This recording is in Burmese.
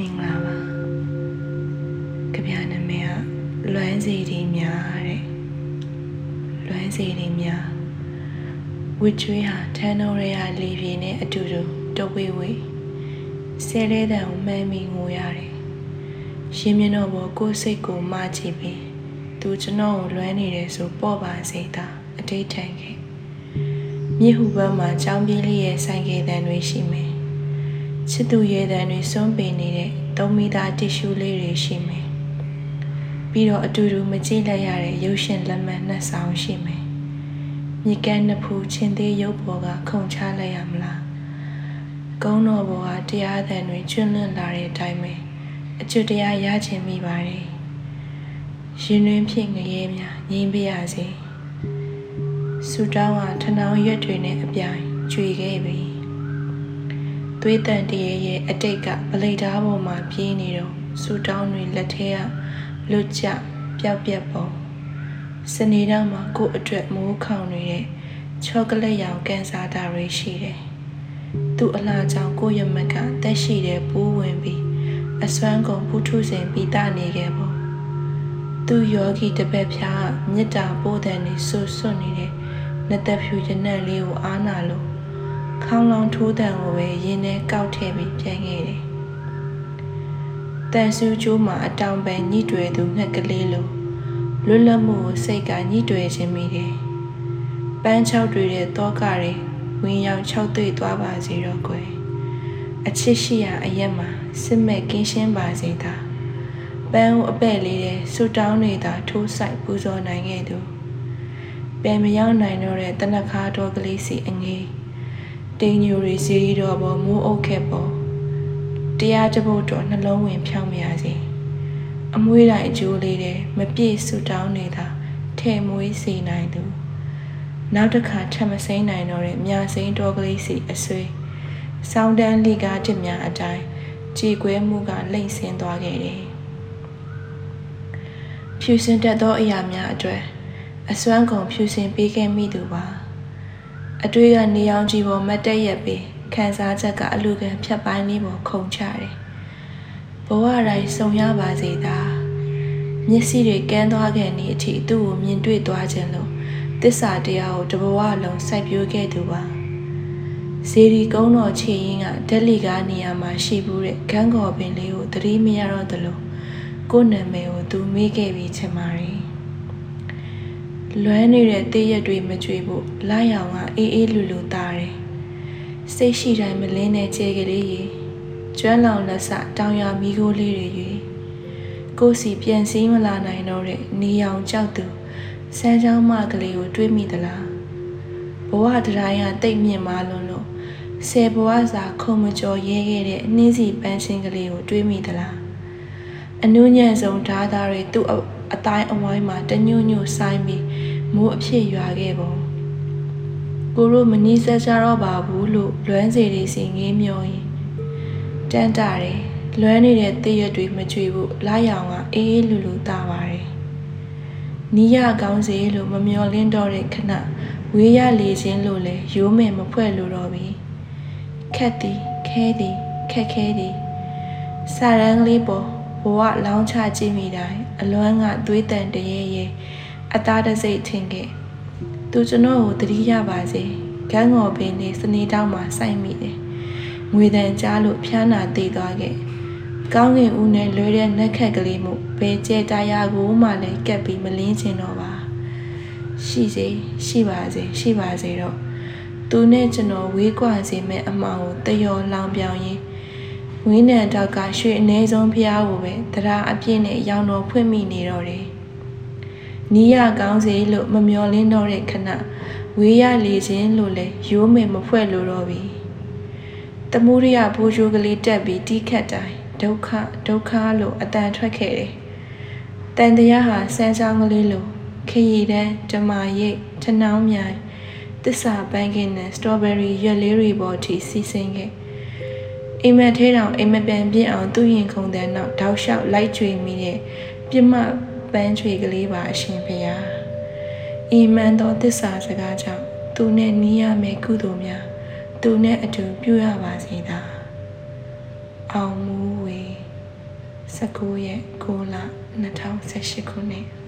မင်္ဂလာပါကြပြနာမည်ကလွမ်းစီတီများတဲ့လွမ်းစီတီများဝစ်ကျွေးဟာထန်းတော်ရဲဟာလေပြေနဲ့အတူတူတဝေးဝေးဆဲလဲတဲ့မှန်းမိငိုရတယ်ရှင်မြင့်တော်ဘောကိုယ်စိတ်ကိုမကြည့်ပြီးသူကျွန်တော်ကိုလွမ်းနေတယ်ဆိုပေါ့ပါစေတာအတိတ်ထန်ခဲ့မြစ်ဟူဘက်မှာကြောင်းပြေးလေးရဲ့ဆိုင်ကယ်တန်တွေရှိမယ် ချစ်သူရဲတန်တွေစွန့်ပင်နေတဲ့သုံးမိသားတစ်ရှူးလေးတွေရှိမယ်ပြီးတော့အတူတူမကြည့်လိုက်ရတဲ့ရုပ်ရှင်လက်မှတ်နှစ်ဆောင်ရှိမယ်မြေကမ်းနှစ်ဖူးချင်းသေးရုပ်ပေါ်ကခုန်ချလိုက်ရမလားကုန်းတော်ပေါ်ကတရားသံတွေကျွလွန့်လာတဲ့အတိုင်းပဲအကျွတ်တရားရချင်မိပါတယ်ရှင်တွင်ဖြစ်ငရဲများငြိမ်းပြရစေဆူတောင်းဟာထနောင်ရွက်တွေနဲ့အပြိုင်ကျွေခဲ့ပြီ သွေးတန်တရေရဲ့အတိတ်ကဗလိတားပေါ်မှာပြေးနေတော့ဆူတောင်းတွေလက်ထဲကလွတ်ကျပျောက်ပြက်ပေါ်စနေတော့မှာကို့အတွက်မိုးခေါင်နေတဲ့ချောကလက်ရောင်ကန်ဆာတာတွေရှိတယ်သူ့အလားကြောင့်ကိုရမကတက်ရှိတဲ့ပူးဝင်ပြီးအစွမ်းကုန်ဖူးထုစဉ်ပြီးတနေခဲ့ပေါ့သူယောဂီတပည့်ဖျားကမေတ္တာပို့တဲ့နေဆွဆွနေတဲ့နှစ်သက်ဖြူရနက်လေးကိုအားနာလို့ ခေါင်းလောင်ထိုးတံကိုပဲရင်းနဲ့ကောက်ထည့်ပြီးပြန်ခဲ့တယ်။တန်ဆူကျိုးမှာအတောင်ပန်ညှိတွေသူငှက်ကလေးလိုလွတ်လပ်မှုကိုစိတ်ကညှိတွေခြင်းမိတယ်။ပန်းချောက်တွေတဲ့တောကတွေဝင်ရောက်ခြောက်သွေ့သွားပါစေတော့ကွယ်။အချစ်ရှိရာအရက်မှာစစ်မဲ့ကင်းရှင်းပါစေသာ။ပန်းကိုအပဲ့လေးတဲ့ဆူတောင်းတွေသာထိုးဆိုင်ပူဇော်နိုင်ခဲ့သူ။ပင်မရောက်နိုင်တော့တဲ့တနခါတော်ကလေးစီအငေး တိန်ညူရီစီရီတော်ပေါ်မိုးအုပ်ခဲ့ပေါ်တရားတပုတ်တော်နှလုံးဝင်ဖြောင်းမြာစီအမွေးတိုင်အကျိုးလေးတဲ့မပြည့်ဆူတောင်းနေတာထဲမွေးစီနိုင်သူနောက်တစ်ခါထပ်မစိမ့်နိုင်တော့တဲ့မြာစိမ့်တော်ကလေးစီအဆွေးစောင်းတန်းလိကားတစ်များအတိုင်းကြည်ကွဲမှုကလိမ့်ဆင်းသွားခဲ့တယ်ဖြူစင်တတ်သောအရာများအတွက်အစွမ်းကုန်ဖြူစင်ပေးခဲ့မိသူပါ အတွေ့ကနေအောင်ကြီးပေါ်မတ်တက်ရက်ပြီးခံစားချက်ကအလူခံဖြတ်ပိုင်းလေးပေါ်ခုန်ချတယ်ဘဝတိုင်းစုံရပါစေသာမျက်စိတွေကန်းသွားခဲ့နေအထိသူ့ကိုမြင်တွေ့သွားခြင်းလို့တစ္ဆာတရားကိုတဘဝလုံးစိုက်ပျိုးခဲ့သူပါဇေဒီကုန်းတော်ခြေရင်းကဒက်လီကားနေရာမှာရှိဘူးတဲ့ဂန်းကော်ပင်လေးကိုသတိမရတော့သလိုကိုယ်နာမည်ကိုသူမေးခဲ့ပြီးချင်ပါတယ် လွမ်းနေတဲ့တည့်ရက်တွေမကြွေဖို့လာရောင်ကအေးအေးလူလူသားတယ်စိတ်ရှိတိုင်းမလင်းတဲ့ခြေကလေးရေကျွမ်းလောင်လက်စတောင်ရမီးခိုးလေးတွေရေကိုစီပြန်စည်းမလာနိုင်တော့တဲ့နေရောင်ကြောက်သူစမ်းချောင်းမကလေးကိုတွေးမိသလားဘဝတရားရတိတ်မြင့်မာလွန်းလို့ဆယ်ဘဝစာခုံမကျော်ရဲခဲ့တဲ့နှင်းစီပန်းချင်းကလေးကိုတွေးမိသလားအနုညံ့ဆုံးဓာသားတွေသူ့ အတိုင်းအဝိုင်းမှာတညွညွဆိုင်ပြီးမိုးအဖြစ်ရွာခဲ့ပုံကိုရိုမနီးဆက်ကြတော့ပါဘူးလို့လွမ်းစီတွေစီငေးမျောရင်တန်းတာတယ်လွမ်းနေတဲ့တည့်ရက်တွေမကြွေဘူးလာရောင်ကအေးအေးလူလူတာပါတယ်နီးရကောင်းစေလို့မမျောလင်းတော့တဲ့ခဏဝေးရလေခြင်းလို့လဲရိုးမယ်မဖွဲ့လို့တော့ပြီခက်သည်ခဲသည်ခက်ခဲသည်စာရန်ကလေးပေါ် ဘဝလောင်းချကြည့်မိတိုင်းအလွမ်းကသွေးတန်တရေရေအသားတစိတ်ထင်ခဲ့သူကျွန်တော်ကိုတတိရပါစေဂန်းငေါ်ပင်နေစနေတောင်းမှာစိုက်မိတယ်ငွေတန်ကြားလို့ဖျားနာသေးသွားခဲ့ကောင်းကင်ဦးနဲ့လွဲတဲ့နက်ခက်ကလေးမှုဘယ်ကျဲတရားကိုမှလည်းကက်ပြီးမလင်းချင်တော့ပါရှိစေရှိပါစေရှိပါစေတော့သူနဲ့ကျွန်တော်ဝေးကွာစေမဲ့အမှောင်ကိုတယောလောင်ပြောင်ရင်း ဝင်းနံတောက်ကရွှေအ ਨੇ ဆုံးဖျားကိုပဲတရားအပြည့်နဲ့ရောင်တော်ဖွင့်မိနေတော့တယ်။နီးရကောင်းစေလို့မမျောလင်းတော့တဲ့ခဏဝေးရလေခြင်းလို့လဲရိုးမယ်မဖွဲ့လို့တော့ပြီ။တမှုရိယဘိုးချိုးကလေးတက်ပြီးတီးခတ်တိုင်းဒုက္ခဒုက္ခလို့အတန်ထွက်ခဲ့တယ်။တန်တရားဟာစမ်းချောင်းကလေးလိုခရီတန်းဓမာရိတ်ထနှောင်းမြိုင်တစ္ဆာပန်းကင်းနဲ့စတော်ဘယ်ရီရွက်လေးတွေပေါ်ထိစီးဆင်းခဲ့ အိမ်မက်ထဲတောင်အိမ်မပြန်ပြစ်အောင်သူ့ရင်ခုန်တဲ့နောက်တောက်လျှောက်လိုက်ကြွေမိတဲ့ပြမပန်းချွေကလေးပါအရှင်ဖေယားအိမ်မန်သောသစ္စာစကားကြောင့်သူနဲ့နီးရမယ်ကုသိုလ်များသူနဲ့အတူပြုရပါစေသာအောင်မူဝေ19ရက်6လ2018ခုနှစ်